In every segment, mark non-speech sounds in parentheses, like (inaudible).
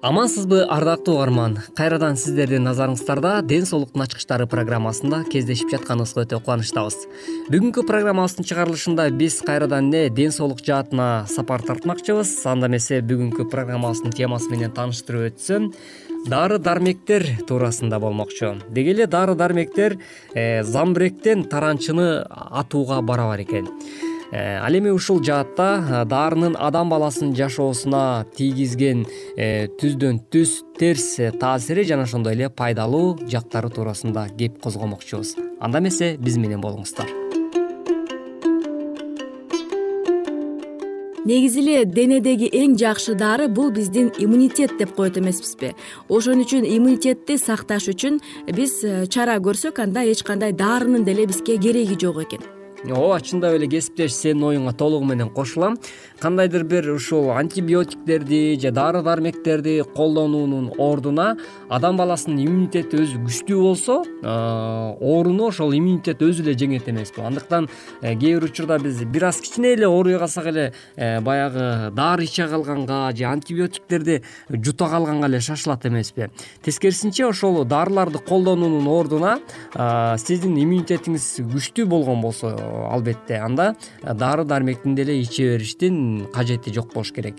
амансызбы ардактуу угарман кайрадан сиздердин назарыңыздарда ден соолуктун ачкычтары программасында кездешип жатканыбызга өтө кубанычтабыз. Бүгүнкү программабыздын чыгарылышында биз кайрадан эле ден соолук жаатына сапар тартмакчыбыз. Анда эмесе бүгүнкү программабыздын темасы менен тааныштырып өтсөм дары дармектер туурасында болмокчу. Деги эле дары дармектер э, замбыректен таранчыны атууга барабар экен. Э, ал эми ушул жаатта э, дарынын адам баласынын жашоосуна тийгизген э, түздөн түз терс таасири жана ошондой эле пайдалуу жактары туурасында кеп козгомокчубуз. Анда эмесе биз менен болуңуздар. Негизи эле денедеги эң жакшы дары бул биздин иммунитет деп коет эмеспизби. Ошон үчүн иммунитетти сакташ үчүн биз чара көрсөк анда эч кандай дарынын деле бизге кереги жок экен ооба чындап эле кесиптеш сенин оюңа толугу менен кошулам. Кандайдыр бир ушул антибиотиктерди же дары дармектерди колдонуунун ордуна адам баласынын иммунитети өзү күчтүү болсо ооруну ошол иммунитет өзү эле жеңет эмеспи андыктан э, кээ бир учурда биз бир аз кичине эле ооруй калсак эле э, баягы дары иче калганга же антибиотиктерди жута калганга эле шашылат эмеспи тескерисинче ошол дарыларды колдонуунун ордуна сиздин иммунитетиңиз күчтүү болгон болсо албетте. Анда дары дармектин деле иче бериштин кажети жок болуш керек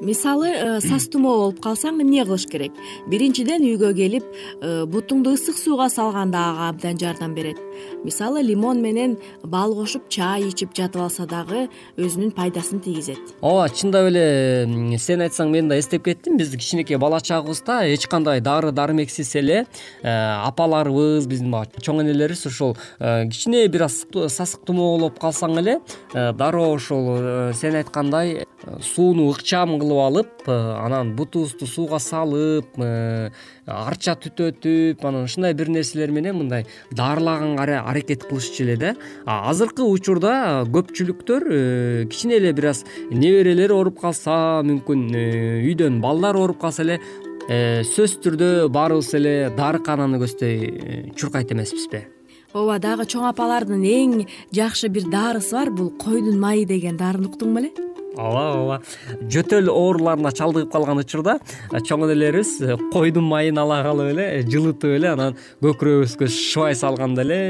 мисалы э, сас тумоо болуп калсаң эмне кылыш керек? Биринчиден үйгө келип э, бутуңду ысык сууга салган дагы абдан жардам берет. Мисалы лимон менен бал кошуп чай ичип жатып алса дагы өзүнүн пайдасын тийгизет. Ооба чындап эле сен айтсаң мен да эстеп кеттим. Биз кичинекей бала чагыбызда эч кандай дары дармексиз эле э, апаларыбыз биздин баягы чоң энелерибиз ушул кичине бир аз сасык тумоо болуп калсаң эле дароо ушул сен айткандай сууну ыкчам кылып алып анан бутубузду сууга салып арча түтөтүп анан ушундай бир нерселер менен мындай дарылаганга аракет кылышчу эле да. Азыркы учурда көпчүлүктөр э, кичине эле бир аз неберелери ооруп калса мүмкүн э, үйдөн балдар ооруп калса эле э, сөзсүз түрдө баарыбыз эле дарыкананы көздөй чуркайт эмеспизби ооба дагы чоң апалардын эң жакшы бир даарысы бар бул койдун майы деген даарыны уктуң беле ооба ооба жөтөл ооруларына чалдыгып калган учурда чоң энелерибиз э, койдун майын ала калып эле жылытып эле анан көкүрөгүбүзгө шыбай салганда эле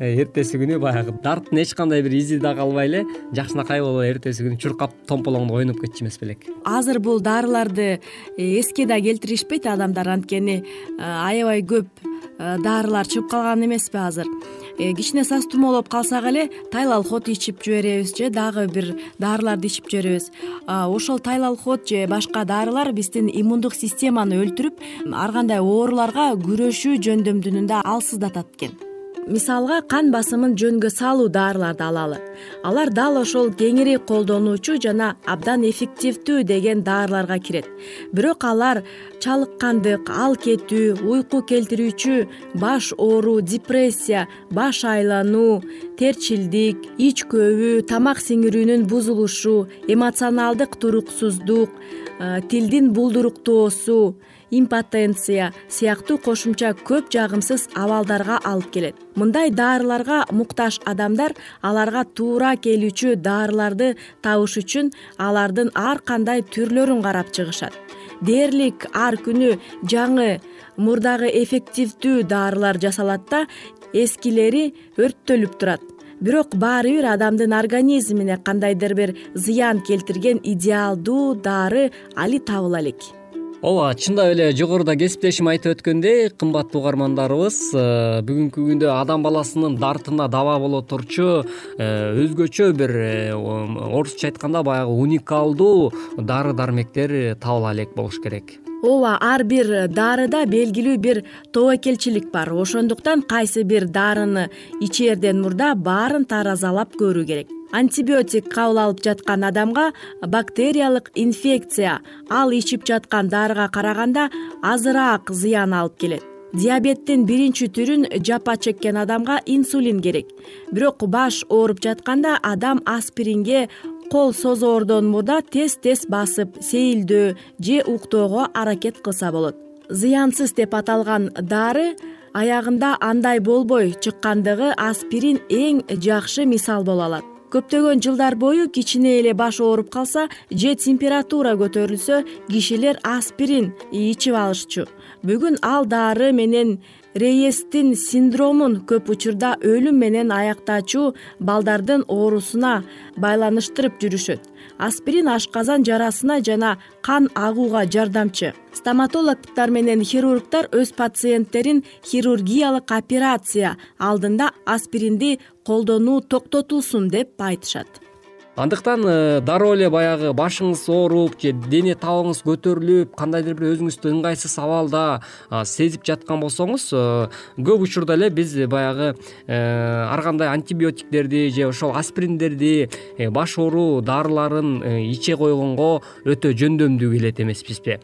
э, эртеси күнү баягы дарттын эч кандай бир изи да калбай эле жакшынакай болуп эртеси күнү чуркап томполоңдо ойноп кетчү эмес белек. Азыр бул дарыларды э, эске да келтиришпейт адамдар анткени аябай көп дарылар чыгып калган эмеспи азыр? э, кичине сас туmoолоп калсак эле тайлалхот ичип жиберебиз же дагы бир дарыларды ичип жиберебиз. Ошол тайлалхот же башка дарылар биздин иммундук системаны өлтүрүп ар кандай ооруларга күрөшүү жөндөмдүнүн да алсыздатат экен мисалга кан басымын жөнгө салуу дарыларды алалы. Алар дал ошол кеңири колдонуучу жана абдан эффективдүү деген дарыларга кирет. Бирок алар чалыккандык ал кетүү уйку келтирүүчү баш оору депрессия баш айлануу терчилдик ич көбүү тамак сиңирүүнүн бузулушу эмоционалдык туруксуздук э, тилдин булдуруктоосу импотенция сыяктуу кошумча көп жагымсыз абалдарга алып келет. Мындай дарыларга муктаж адамдар аларга туура келүүчү дарыларды табыш үчүн алардын ар кандай түрлөрүн карап чыгышат. Дээрлик ар күнү жаңы мурдагы эффективдүү дарылар жасалат да эскилери өрттөлүп турат. Бирок баары бир адамдын организмине кандайдыр бир зыян келтирген идеалдуу дары али табыла элек ооба чындап эле жогоруда кесиптешим айтып өткөндөй кымбаттуу угармандарыбыз э, бүгүнкү күндө адам баласынын дартына даба боло турчу э, өзгөчө бир э, орусча айтканда баягы уникалдуу дары дармектер табыла элек болуш керек. Ооба ар бир дарыда белгилүү бир тобокелчилик бар. Ошондуктан кайсы бир дарыны ичээрден мурда баарын таразалап көрүү керек антибиотик кабыл алып жаткан адамга бактериялык инфекция ал ичип жаткан дарыга караганда азыраак зыян алып келет. Диабеттин биринчи түрүн жапа чеккен адамга инсулин керек. Бирок баш ооруп жатканда адам аспиринге кол созоордон мурда тез тез басып сейилдөө же уктоого аракет кылса болот. Зыянсыз деп аталган дары аягында андай болбой чыккандыгы аспирин эң жакшы мисал боло алат көптөгөн жылдар бою кичине эле баш ооруп калса же температура көтөрүлсө кишилер аспирин ичип алышчу. Бүгүн ал дары менен рейестин синдромун көп учурда өлүм менен аяктачу балдардын оорусуна байланыштырып жүрүшөт. Аспирин ашказан жарасына жана кан агууга жардамчы. Стоматологдор менен хирургдар өз пациенттерин хирургиялык операция алдында аспиринди колдонуу токтотулсун деп айтышат. Андыктан э, дароо эле баягы башыңыз ооруп же дене табыңыз көтөрүлүп кандайдыр бир өзүңүздү ыңгайсыз абалда сезип жаткан болсоңуз э, көп учурда эле биз баягы э, ар кандай антибиотиктерди же ошол аспириндерди баш ооруу дарыларын иче койгонго өтө жөндөмдүү келет эмеспизби.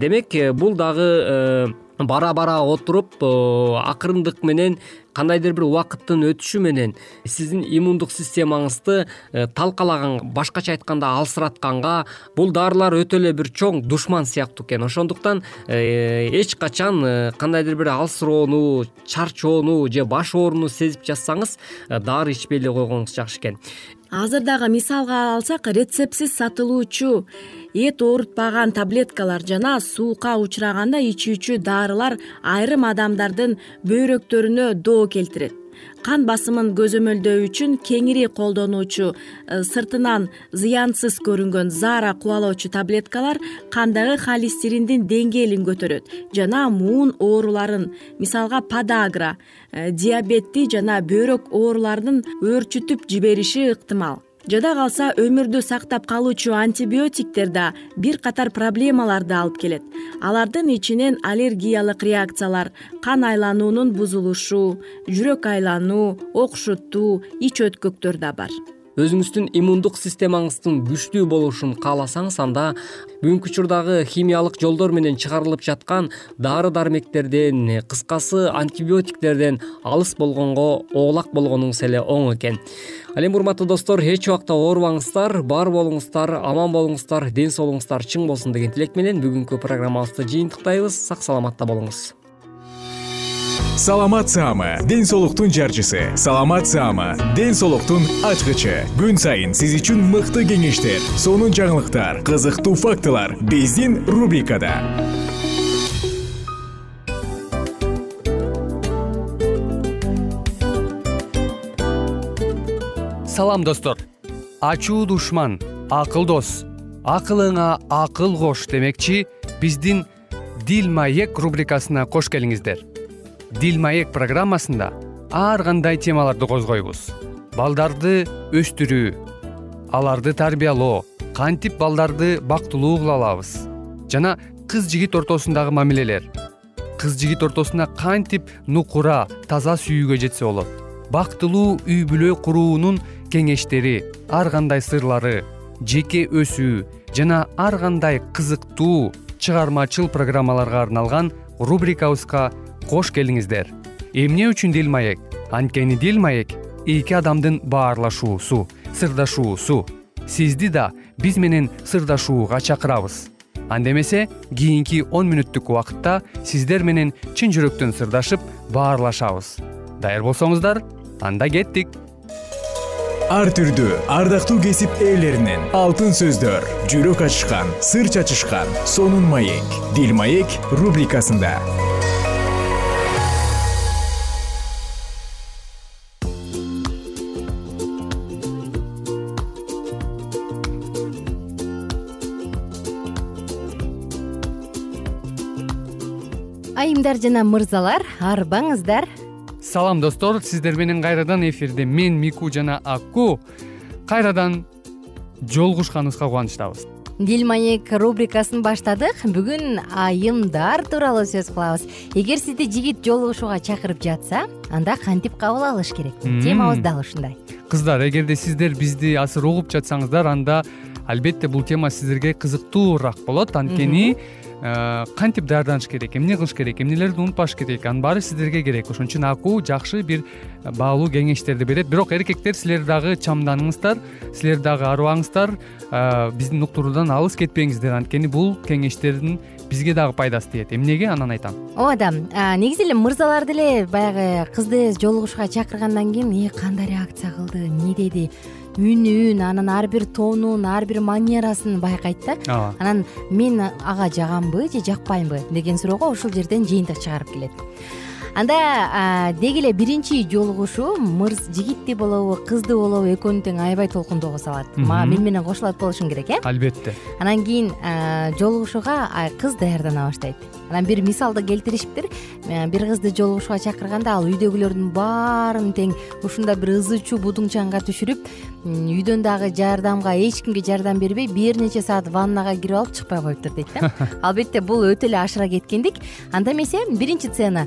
Демек бул дагы бара бара отуруп акырындык менен кандайдыр бир убакыттын өтүшү менен сиздин иммундук системаңызды э, талкалаган башкача айтканда алсыратканга бул дарылар өтө эле бир чоң душман сыяктуу экен. Ошондуктан э, эч качан э, кандайдыр бир алсыроону чарчоону же баш ооруну сезип жатсаңыз дары ичпей эле койгоңуз жакшы экен. Азыр дагы мисалга алсак рецептсиз сатылуучу эт оорутпаган таблеткалар жана суукка учураганда ичүүчү дарылар айрым адамдардын бөйрөктөрүнө доо келтирет. Кан басымын көзөмөлдөө үчүн кеңири колдонуучу э, сыртынан зыянсыз көрүнгөн зара кубалоочу таблеткалар кандагы холестериндин деңгээлин көтөрөт жана муун ооруларын мисалга подагра э, диабетти жана бөйрөк ооруларын өөрчүтүп жибериши ыктымал жада калса өмүрдү сактап калуучу антибиотиктер да бир катар проблемаларды алып келет. Алардын ичинен аллергиялык реакциялар кан айлануунун бузулушу жүрөк айлануу окшуттуу ич өткөктөр да бар өзүңүздүн иммундук системаңыздын күчтүү болушун кааласаңыз анда бүгүнкү учурдагы химиялык жолдор менен чыгарылып жаткан дары дармектерден кыскасы антибиотиктерден алыс болгонго оолак болгонуңуз эле оң экен. Ал эми урматтуу достор эч убакта оорубаңыздар бар болуңуздар аман болуңуздар ден соолугуңуздар чың болсун деген тилек менен бүгүнкү программабызды жыйынтыктайбыз. Сак саламатта болуңуз саламат саама ден соолуктун жарчысы. Саламат саама ден соолуктун ачкычы. Күн сайын сиз үчүн мыкты кеңештер сонун жаңылыктар кызыктуу фактылар биздин рубрикада. Салам достор. Ачуу душман акыл дос. Акылыңа акыл кош демекчи биздин дил маек рубрикасына кош келиңиздер дил маек программасында ар кандай темаларды козгойбуз? Балдарды өстүрүү аларды тарбиялоо кантип балдарды бактылуу кыла алабыз? Жана кыз жигит ортосундагы мамилелер кыз жигит ортосуна кантип нукура таза сүйүүгө жетсе болот? Бактылуу үй бүлө куруунун кеңештери ар кандай сырлары жеке өсүү жана ар кандай кызыктуу чыгармачыл программаларга арналган рубрикабызга кош келиңиздер. Эмне үчүн дил маек? Анткени дил маек эки адамдын баарлашуусу сырдашуусу. Сизди да биз менен сырдашууга чакырабыз. Анда эмесе кийинки он мүнөттүк убакытта сиздер менен чын жүрөктөн сырдашып баарлашабыз. Даяр болсоңуздар анда кеттик. Ар түрдүү ардактуу кесип ээлеринен алтын сөздөр жүрөк ачышкан сыр чачышкан сонун маек. Дил маек рубрикасында айымдар жана мырзалар арбаңыздар. Салам достор. Сиздер менен кайрадан эфирде мен мику жана аку кайрадан жолугушканыбызга кубанычтабыз. Дил маек рубрикасын баштадык. Бүгүн айымдар тууралуу сөз кылабыз. Эгер сизди жигит жолугушууга чакырып жатса анда кантип кабыл алыш керек? Темабыз дал ушундай. Кыздар эгерде сиздер бизди азыр угуп жатсаңыздар анда албетте бул тема сиздерге кызыктуураак болот. Анткени Э, кантип даярданыш керек эмне кылыш керек эмнелерди унутпаш керек анын баары сиздерге керек. Ошон үчүн аку жакшы бир баалуу кеңештерди берет. Бирок эркектер силер дагы чамданыңыздар силер дагы арыбаңыздар э, биздин уктуруудан алыс кетпеңиздер. Анткени бул кеңештердин бизге дагы пайдасы тиет. Эмнеге? Анан айтам. Ооба да негизи эле мырзалар деле баягы кызды жолугушууга чакыргандан кийин э кандай реакция кылды эмне деди үнүн анан ар бир тонун ар бир манерасын байкайт да. Ооба. Анан мен ага жагамбы же жакпаймбы? деген суроого ушул жерден жыйынтык чыгарып келет. Анда деги эле биринчи жолугушуу мырз жигитти болобу кызды болобу экөөнү тең аябай толкундоого салат. Мен менен кошулат болушуң керек э? Албетте. Анан кийин жолугушууга кыз даярдана баштайт анан бир мисалды келтиришиптир. Э, бир кызды жолугушууга чакырганда ал үйдөгүлөрдүн баарын тең ушундай бир ызы чуу будуңчанга түшүрүп үйдөн дагы жардамга эч кимге жардам бербей бир нече саат ваннага кирип алып чыкпай коюптур дейт да. (laughs) Албетте бул өтө эле ашыра кеткендик. Анда эмесе биринчи сцена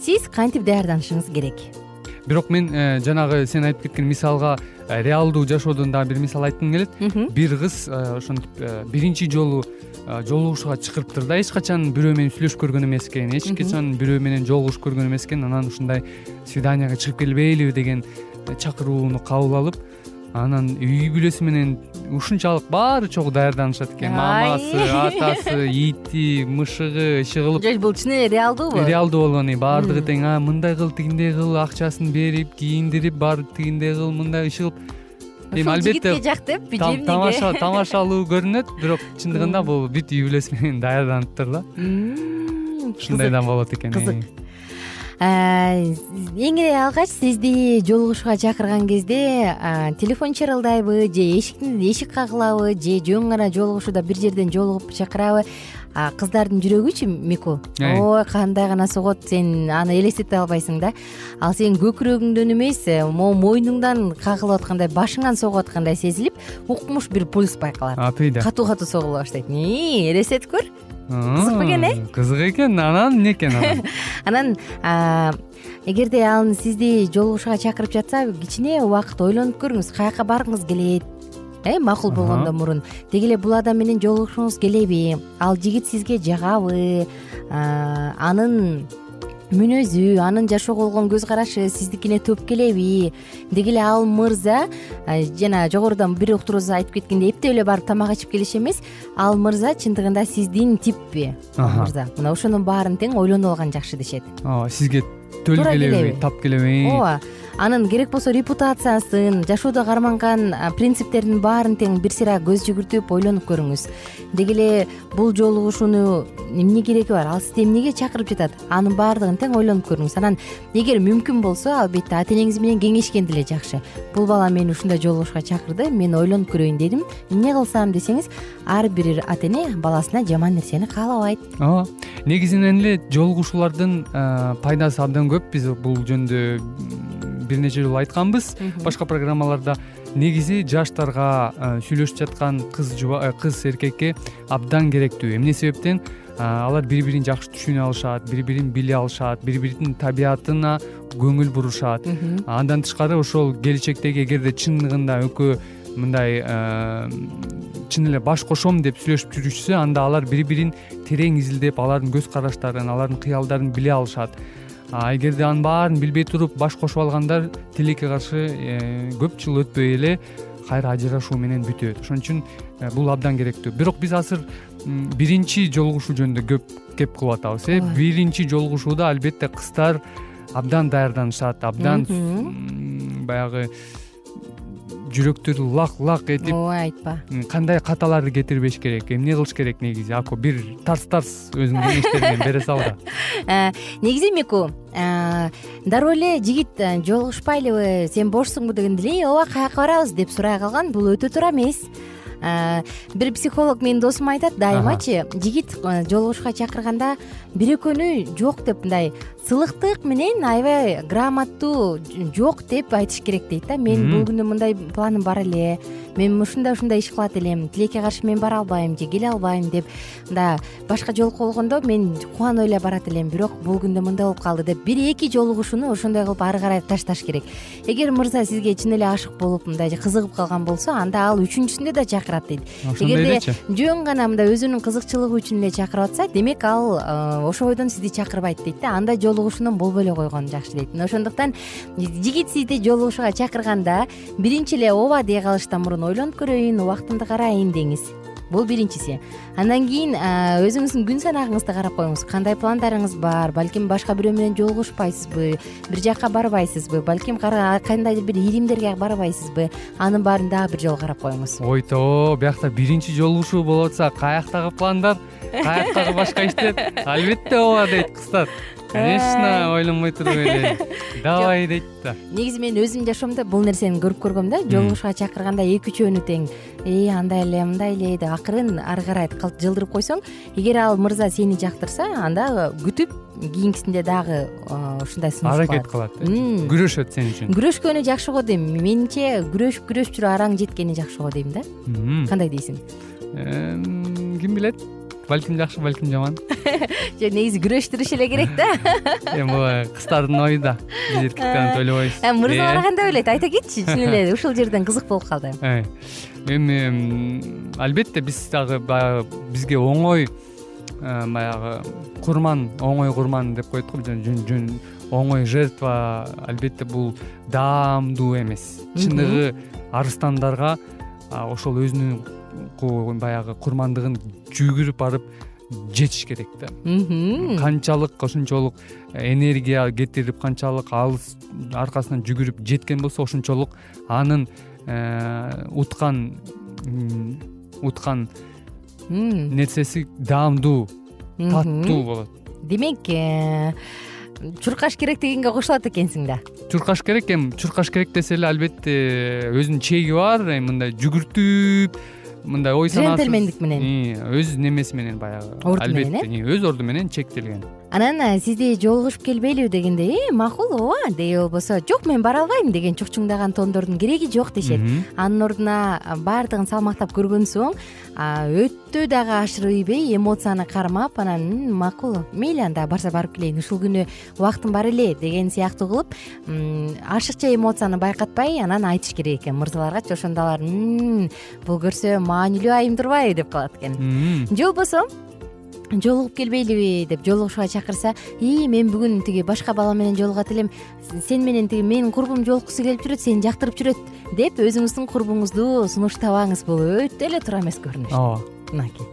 сиз кантип даярданышыңыз керек? Бирок мен э, жанагы сен айтып кеткен мисалга э, реалдуу жашоодон дагы бир мисал айткым келет. Бир кыз ошентип биринчи жолу жолугушууга чакырыптыр да эч качан бирөө менен сүйлөшүп көргөн эмес экен эч качан бирөө менен жолугушуп көргөн эмес экен анан ушундай свиданияга чыгып келбейлиби деген чакырууну кабыл алып анан үй бүлөсү менен ушунчалык баары чогуу даярданышат экен. Мамасы атасы (laughs) ити мышыгы иши кылып жок бул чын эле реалдуубу реалдуу болгон баардыгы тең мындай кыл тигиндей кыл акчасын берип кийиндирип барып тигиндей кыл мындай иши кылып эми албетте жигитке жактеп же эмнеге тамашалуу көрүнөт бирок чындыгында бул бүт үй бүлөсү менен даярданыптыр да. Ушундай да болот экен кызык. эң. Эле алгач сизди жолугушууга чакырган кезде телефон чырылдайбы же эшик кагылабы же жөн гана жолугушууда бир жерден жолугуп чакырабы кыздардын жүрөгүчү мику? Ой кандай гана согот сен аны элестете албайсың да. Ал сенин көкүрөгүңдөн эмес э, могу мойнуңдан кагылып аткандай башыңан согуп аткандай сезилип укмуш бир пульс байкалат. Апийда катуу катуу согула баштайт. Элестетип көр. Кызык бекен э? кызык экен анан эмне экен анан? (laughs) Анан эгерде ал сизди жолугушууга чакырып жатса кичине убакыт ойлонуп көрүңүз каяка баргыңыз келет э макул болгондон мурун. Деги эле бул адам менен жолугушкуңуз келеби. Ал жигит сизге жагабы анын мүнөзү анын жашоого болгон көз карашы сиздикине төп келеби. Деги эле ал мырза жана жогоруда бир уктуруубузда айтып кеткендей эптеп эле барып тамак ичип келиш эмес. Ал мырза чындыгында сиздин типпи мырза. Мына ошонун баарын тең ойлонуп алган жакшы дешет. Ооба сизге төл келеби. тап келеби. Ооба анын керек болсо репутациясын жашоодо карманган принциптердин баарын тең бир сыйра көз жүгүртүп ойлонуп көрүңүз. Деги эле бул жолугушууну эмне кереги бар? Ал сизди эмнеге чакырып жатат? Анын баардыгын тең ойлонуп көрүңүз. Анан эгер мүмкүн болсо албетте ата энеңиз менен кеңешкен деле жакшы. Бул бала мени ушундай жолугушууга чакырды мен ойлонуп көрөйүн дедим. Эмне кылсам десеңиз ар бир ата эне баласына жаман нерсени каалабайт. Ооба негизинен эле жолугушуулардын пайдасы абдан көп. Биз бул жөнүндө бир нече жолу айтканбыз. Башка программаларда негизи жаштарга сүйлөшүп жаткан кыз э, кыз эркекке абдан керектүү. Эмне себептен? Алар бири бирин жакшы түшүнө алышат бири бирин биле алышат бири биринин табиятына көңүл бурушат. Андан тышкары ошол келечектеги эгерде чындыгында экөө мындай чын эле баш кошом деп сүйлөшүп жүрүшсө анда алар бири бирин терең изилдеп алардын көз караштарын алардын кыялдарын биле алышат эгерде анын баарын билбей туруп баш кошуп алгандар тилекке каршы э, көп жыл өтпөй эле кайра ажырашуу менен бүтөт. Ошон үчүн э, бул абдан керектүү. Бирок биз азыр биринчи жолугушуу жөнүндө көп кеп кылып атабыз э. Биринчи жолугушууда албетте кыздар абдан даярданышат абдан баягы жүрөктөрү лак лак этип ооба айтпа. кандай каталарды кетирбеш керек эмне кылыш керек негизи? Ако бир тарс тарс өзүңдүн кеңештериңен бере сал да (laughs) э, негизи мику э, дароо эле жигит жолугушпайлыбы сен бошсуңбу дегенде эле ооба каяка барабыз? деп сурай калган бул өтө туура эмес. Э, бир психолог менин досум айтат дайымачы жигит э, жолугушууга чакырганда бир экөөнү жок деп мындай сылыктык менен аябай грамотдуу жок деп айтыш керек дейт да. Мен бул күнү мындай планым бар эле мен ушундай ушундай иш кылат элем. Тилекке каршы мен бара албайм же келе албайм деп мындай башка жолку болгондо мен кубана эле барат элем. Бирок бул күндө мындай болуп калды деп бир эки жолугушууну ошондой кылып ары карай ташташ керек. Эгер мырза сизге чын эле ашык болуп мындай кызыгып калган болсо анда ал үчүнчүсүндө да чакырат дейт. Элечи жөн гана мындай өзүнүн кызыкчылыгы үчүн эле чакырып атса демек ал э, ошол бойдон сизди чакырбайт дейт да. Андай жолугушуудан болбой эле койгон жакшы дейт. Мына ошондуктан жигит сизди жолугушууга чакырганда биринчи эле ооба дей калыштан мурун ойлонуп көрөйүн убактымды карайын деңиз. Бул биринчиси. Андан кийин өзүңүздүн күн санагыңызды карап коюңуз. Кандай пландарыңыз бар? Балким башка бирөө менен жолугушпайсызбы? Бир жакка барбайсызбы? Балким кандайдыр бир ийримдерге барбайсызбы? Анын баарын дагы бир жолу карап коюңуз. Ойто биякта биринчи жолугушуу болуп атса каяктагы пландар каяктагы башка иштер. Албетте ооба дейт кыздар конечно ойлонбой туруп эле. (laughs) Давай дейт да. Негизи мен өзүмдүн жашоомдо бул нерсени көрүп көргөм да. Жолугушууга чакырганда эки үчөөнү тең. Э андай эле мындай эле деп акырын ары карай жылдырып койсоң эгер ал мырза сени жактырса анда күтүп кийинкисинде дагы ушундай сунуш аракет кылат. күрөшөт сен үчүн. Күрөшкөнү жакшы го дейм. Менимче күрөшүп күрөшүп жүрүп араң жеткени жакшы го дейм да. Кандай дейсиң? Ким билет балким жакшы балким жаман. (laughs) Жок негизи күрөштүрүш эле керек да. (laughs) Эми бул кыздардын ою да. Биз эркектер антип ойлобойбуз э, мырзалар кандай ойлойт айта кетчи чын эле ушул жерден кызык болуп калды. Э, эми албетте биз дагы баягы бизге оңой э, баягы курман оңой курман деп коет го жөн оңой жертва албетте бул даамдуу эмес. Чындыгы арыстандарга ошол өзүнүн баягы курмандыгын жүгүрүп барып жетиш керек да канчалык ошончолук энергия кетирип канчалык алыс аркасынан жүгүрүп жеткен болсо ошончолук анын э, уткан уткан нерсеси даамдуу таттуу болот. Демек э, чуркаш керек дегенге кошулат экенсиң да? Чуркаш керек эми. Чуркаш керек десе эле албетте өзүнүн чеги бар эми мындай жүгүртүп мындай ой санаа джентльмендик менен. Өз немеси менен баягы. Орду менен албетте өз орду менен чектелген анан сизди жолугушуп келбейлиби дегенде э макул ооба деги болбосо жок мен бара албайм деген чукчуңдаган тондордун кереги жок дешет. Анын ордуна баардыгын салмактап көргөн соң өтө дагы ашырыйбей эмоцияны кармап анан макул мейли анда барса барып келейин ушул күнү убактым бар эле деген сыяктуу кылып ашыкча эмоцияны байкатпай анан айтыш керек экен мырзаларгачы ошондо алар бул көрсө маанилүү айым турбайбы? деп калат экен. Же болбосо жолугуп келбейлиби деп жолугушууга чакырса ии мен бүгүн тиги башка бала менен жолугат элем. Сен менен тиги менин курбум жолуккусу келип жүрөт сени жактырып жүрөт деп өзүңүздүн курбуңузду сунуштабаңыз бул. Өтө эле туура эмес көрүнүш. Ооба. Мынакей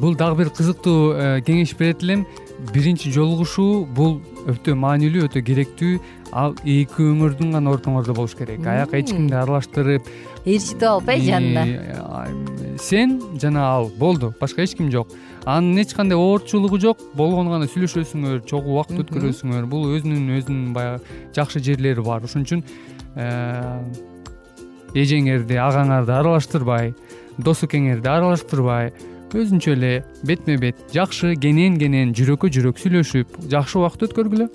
бул дагы бир кызыктуу э, кеңеш берет элем. Биринчи жолугушуу бул өтө маанилүү өтө керектүү ал эки өңүрдүн гана ортоңордо болуш керек. Аяка эч кимди аралаштырып ээрчитип алып э жанына сен жана ал болду башка эч ким жок анын эч кандай оорчулугу жок. Болгону гана сүйлөшөсүңөр чогуу убакыт өткөрөсүңөр. Бул өзүнүн өзүнүн баягы жакшы жерлери бар. Ошон үчүн э, эжеңерди агаңарды аралаштырбай дос экеңерди аралаштырбай өзүнчө эле бетме бет жакшы кенен кенен жүрөккө жүрөк сүйлөшүп жакшы убакыт өткөргүлө.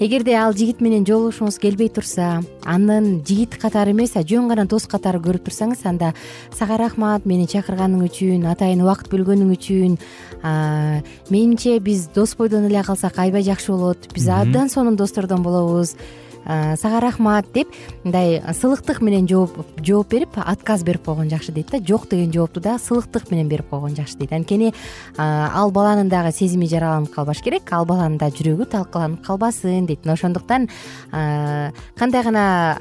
Эгерде ал жигит менен жолугушуңуз келбей турса анын жигит катары эмес а жөн гана дос катары көрүп турсаңыз анда сага рахмат мени чакырганың үчүн атайын убакыт бөлгөнүң үчүн менимче биз дос бойдон эле калсак аябай жакшы болот. Биз абдан сонун достордон болобуз сага рахмат деп мындай сылыктык менен жооп берип отказ берип койгон жакшы дейт да. Жок деген жоопту дагы сылыктык менен берип койгон жакшы дейт. Анткени ал баланын дагы сезими жараланып калбаш керек. Ал баланын да жүрөгү талкаланып калбасын дейт. Мына ошондуктан кандай гана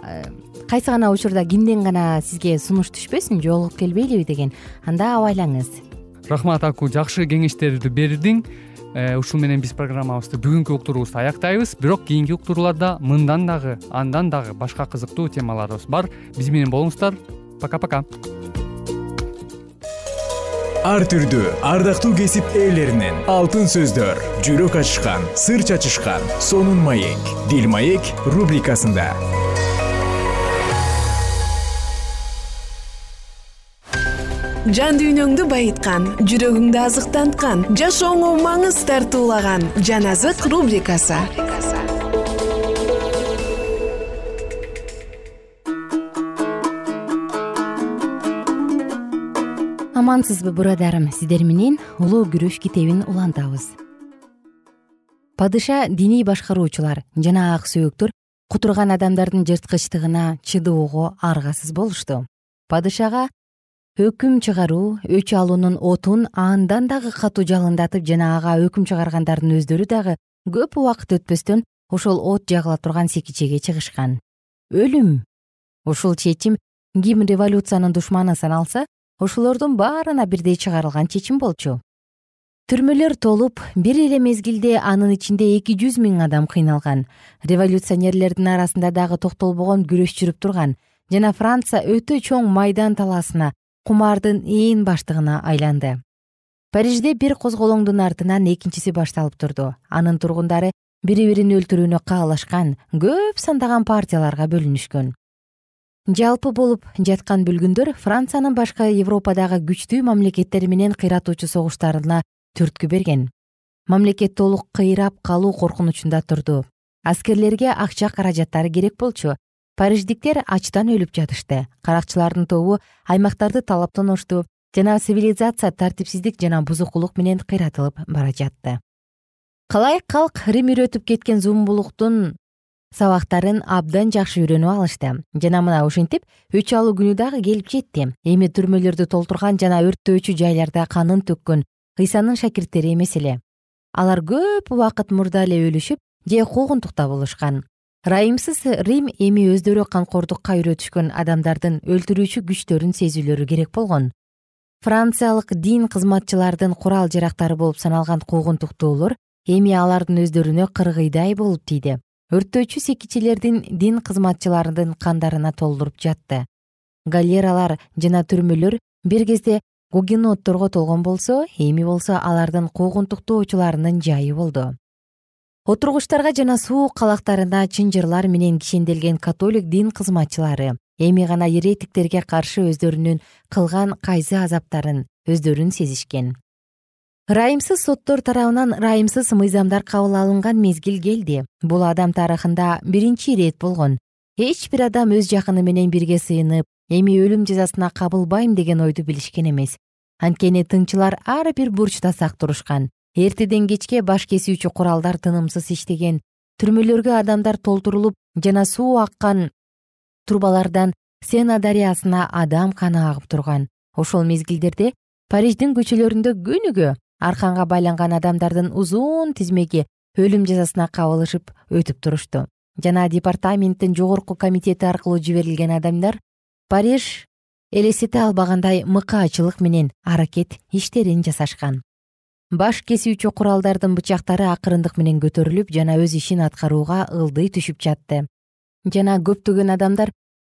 кайсы гана учурда кимден гана сизге сунуш түшпөсүн жолугуп келбейлиби деген анда абайлаңыз. Рахмат аку. Жакшы кеңештерди бердиң ушул менен биз программабызды бүгүнкү уктуруубузду аяктайбыз. Бирок кийинки уктурууларда мындан дагы андан дагы башка кызыктуу темаларыбыз бар. Биз менен болуңуздар. Пока пока ар түрдүү ардактуу кесип ээлеринен алтын сөздөр жүрөк ачышкан сыр чачышкан сонун маек дил маек рубрикасында жан дүйнөңдү байыткан жүрөгүңдү азыктанткан жашооңо маңыз тартуулаган жан азык рубрикасы. Амансызбы бурадарым? Сиздер менен улуу күрөш китебин улантабыз. Падыша диний башкаруучулар жана ак сөөктөр кутурган адамдардын жырткычтыгына чыдоого аргасыз болушту. Падышага өкүм чыгаруу өч алуунун отун андан дагы катуу жалындатып жана ага өкүм чыгаргандардын өздөрү дагы көп убакыт өтпөстөн ошол от жагыла турган секичеге чыгышкан. Өлүм. Ушул чечим ким революциянын душманы саналса ошолордун баарына бирдей чыгарылган чечим болчу. Түрмөлөр толуп бир эле мезгилде анын ичинде эки жүз миң адам кыйналган. Революционерлердин арасында дагы токтолбогон күрөш жүрүп турган. Жана франция өтө чоң майдан талаасына кумардын ээн баштыгына айланды. Парижде бир козголоңдун артынан экинчиси башталып турду. Анын тургундары бири бирин өлтүрүүнү каалашкан көп сандаган партияларга бөлүнүшкөн. Жалпы болуп жаткан бүлгүндөр франциянын башка европадагы күчтүү мамлекеттер менен кыйратуучу согуштарына түрткү берген. Мамлекет толук кыйрап калуу коркунучунда турду. Аскерлерге акча каражаттары керек болчу париждиктер ачтан өлүп жатышты. Каракчылардын тобу аймактарды талап тоношту жана цивилизация тартипсиздик жана бузукулук менен кыйратылып бара жатты. Калайык калк рим үйрөтүп кеткен зумбулуктун сабактарын абдан жакшы үйрөнүп алышты. Жана мына ушинтип өч алуу күнү дагы келип жетти. Эми түрмөлөрдү толтурган жана өрттөөчү жайларда канын төккөн ыйсанын шакирттери эмес эле. Алар көп убакыт мурда эле өлүшүп же куугунтукта болушкан ырайымсыз рим эми өздөрү камкордукка үйрөтүшкөн адамдардын өлтүрүүчү күчтөрүн сезүүлөрү керек болгон. Франциялык дин кызматчылардын курал жарактары болуп саналган куугунтуктоолор эми алардын өздөрүнө кыргыйдай болуп тийди. Өрттөөчү секичилердин дин кызматчыларынын кандарына толтуруп жатты. Галералар жана түрмөлөр бир кезде гугенотторго толгон болсо эми болсо алардын куугунтуктоочуларынын жайы болду отургучтарга жана суу калактарына чынжырлар менен кишенделген католик дин кызматчылары эми гана еретиктерге каршы өздөрүнүн кылган кайсы азаптарын өздөрүн сезишкен. Ырайымсыз соттор тарабынан ырайымсыз мыйзамдар кабыл алынган мезгил келди. Бул адам тарыхында биринчи ирет болгон. Эч бир адам өз жакыны менен бирге сыйынып эми өлүм жазасына кабылбайм деген ойду билишкен эмес. Анткени тыңчылар ар бир бурчта сак турушкан эртеден кечке баш кесүүчү куралдар тынымсыз иштеген түрмөлөргө адамдар толтурулуп жана суу аккан трубалардан сена дарыясына адам каны агып турган. Ошол мезгилдерде париждин көчөлөрүндө күнүгө арканга байланган адамдардын узун тизмеги өлүм жазасына кабылышып өтүп турушту. Жана департаменттин жогорку комитети аркылуу жиберилген адамдар париж элестете албагандай мыкаачылык менен аракет иштерин жасашкан баш кесүүчү куралдардын бычактары акырындык менен көтөрүлүп жана өз ишин аткарууга ылдый түшүп жатты. Жана көптөгөн адамдар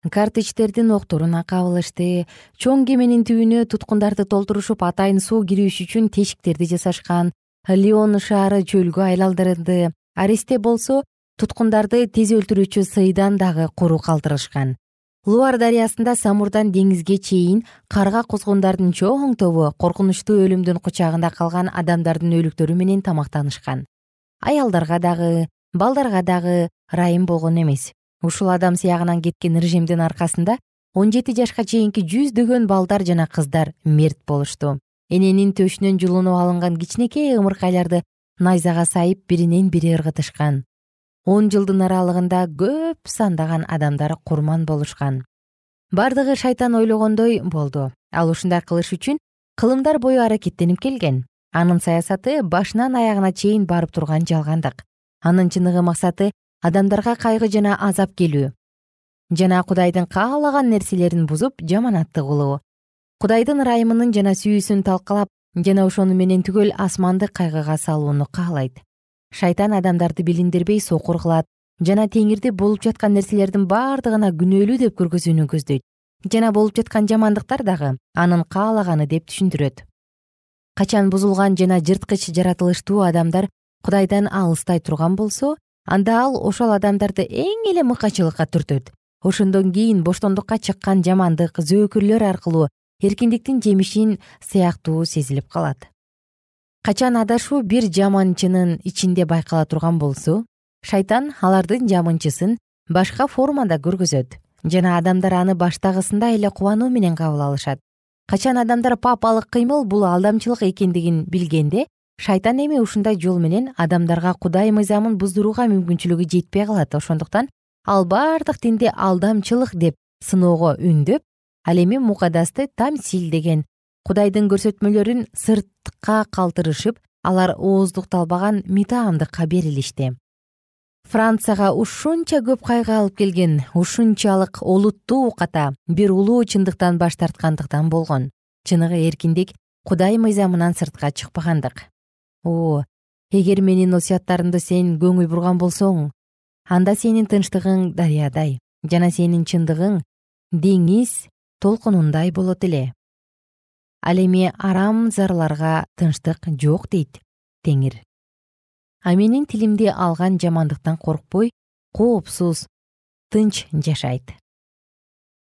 картечтердин окторуна кабылышты. Чоң кеменин түбүнө туткундарды толтурушуп атайын суу кирүүсү үчүн тешиктерди жасашкан леон шаары чөлгө айландырылды аристе болсо туткундарды тез өлтүрүүчү сыйдан дагы куру калтырышкан луар дарыясында самурдан деңизге чейин карга кузгундардын чоң тобу коркунучтуу өлүмдүн кучагында калган адамдардын өлүктөрү менен тамактанышкан. Аялдарга дагы балдарга дагы ырайым болгон эмес. Ушул адам сыягынан кеткен режимдин аркасында он жети жашка чейинки жүздөгөн балдар жана кыздар мерт болушту. Эненин төшүнөн жулунуп алынган кичинекей ымыркайларды найзага сайып биринен бири ыргытышкан он жылдын аралыгында көп сандаган адамдар курман болушкан. Бардыгы шайтан ойлогондой болду. Ал ушундай кылыш үчүн кылымдар бою аракеттенип келген. Анын саясаты башынан аягына чейин барып турган жалгандык. Анын чыныгы максаты адамдарга кайгы жана азап келүү. Жана кудайдын каалаган нерселерин бузуп жаманаттык кылуу кудайдын ырайымынын жана сүйүүсүн талкалап жана ошону менен түгөл асманды кайгыга салууну каалайт шайтан адамдарды билиндирбей сокур кылат жана теңирде болуп жаткан нерселердин бардыгына күнөөлүү деп көргөзүүнү көздөйт. Жана болуп жаткан жамандыктар дагы анын каалаганы деп түшүндүрөт. Качан бузулган жана жырткыч жаратылыштуу адамдар кудайдан алыстай турган болсо анда ал ошол адамдарды эң эле мыкачылыкка түртөт. Ошондон кийин боштондукка чыккан жамандык зөөкүрлөр аркылуу эркиндиктин жемишин сыяктуу сезилип калат качан адашуу бир жаманчынын ичинде байкала турган болсо шайтан алардын жамынчысын башка формада көргөзөт. Жана адамдар аны баштагысындай эле кубануу менен кабыл алышат. Качан адамдар папалык кыймыл бул алдамчылык экендигин билгенде шайтан эми ушундай жол менен адамдарга кудай мыйзамын буздурууга мүмкүнчүлүгү жетпей калат. Ошондуктан ал бардык динди алдамчылык деп сыноого үндөп ал эми мукадасты тамсил деген кудайдын көрсөтмөлөрүн сыртка калтырышып алар ооздукталбаган митаамдыкка берилишти. Францияга ушунча көп кайгы алып келген ушунчалык олуттуу ката бир улуу чындыктан баш тарткандыктан болгон. Чыныгы эркиндик кудай мыйзамынан сыртка чыкпагандык. О эгер менин осуяттарымды сен көңүл бурган болсоң анда сенин тынчтыгың дарыядай жана сенин чындыгың деңиз толкунундай болот эле ал эми арам зарларга тынчтык жок дейт теңир. А менин тилимди алган жамандыктан коркпой коопсуз тынч жашайт.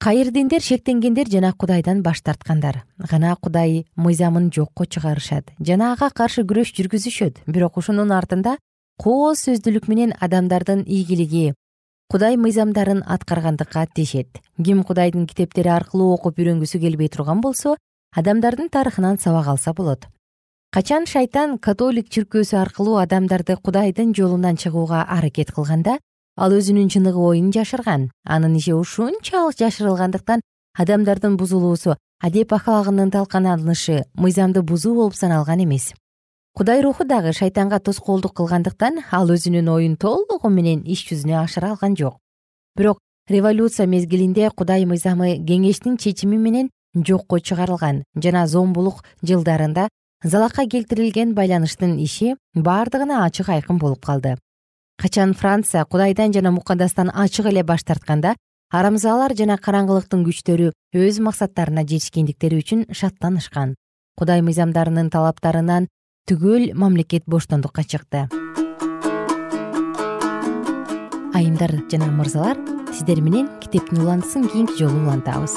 Кайыр диндер шектенгендер жана кудайдан баш тарткандар. Гана кудай мыйзамын жокко чыгарышат жана ага каршы күрөш жүргүзүшөт. Бирок ушунун артында кооз сөздүүлүк менен адамдардын ийгилиги кудай мыйзамдарын аткаргандыкка тиешет. Ким кудайдын китептери аркылуу окуп үйрөнгүсү келбей турган болсо адамдардын тарыхынан сабак алса болот. Качан шайтан католик чиркөөсү аркылуу адамдарды кудайдын жолунан чыгууга аракет кылганда ал өзүнүн чыныгы оюн жашырган анын иши ушунчалык жашырылгандыктан адамдардын бузулуусу адеп ахлагынын талкаланышы мыйзамды бузуу болуп саналган эмес. Кудай руху дагы шайтанга тоскоолдук кылгандыктан ал өзүнүн оюн толугу менен иш жүзүнө ашыра алган жок. Бирок революция мезгилинде кудай мыйзамы кеңештин чечими менен жокко чыгарылган жана зомбулук жылдарында залакка келтирилген байланыштын иши бардыгына ачык айкын болуп калды. Качан франция кудайдан жана мукадастан ачык эле баш тартканда арамзалар жана караңгылыктын күчтөрү өз максаттарына жетишкендиктери үчүн шаттанышкан. Кудай мыйзамдарынын талаптарынан түгөл мамлекет боштондукка чыкты. Айымдар жана мырзалар сиздер менен китептин улантысын кийинки жолу улантабыз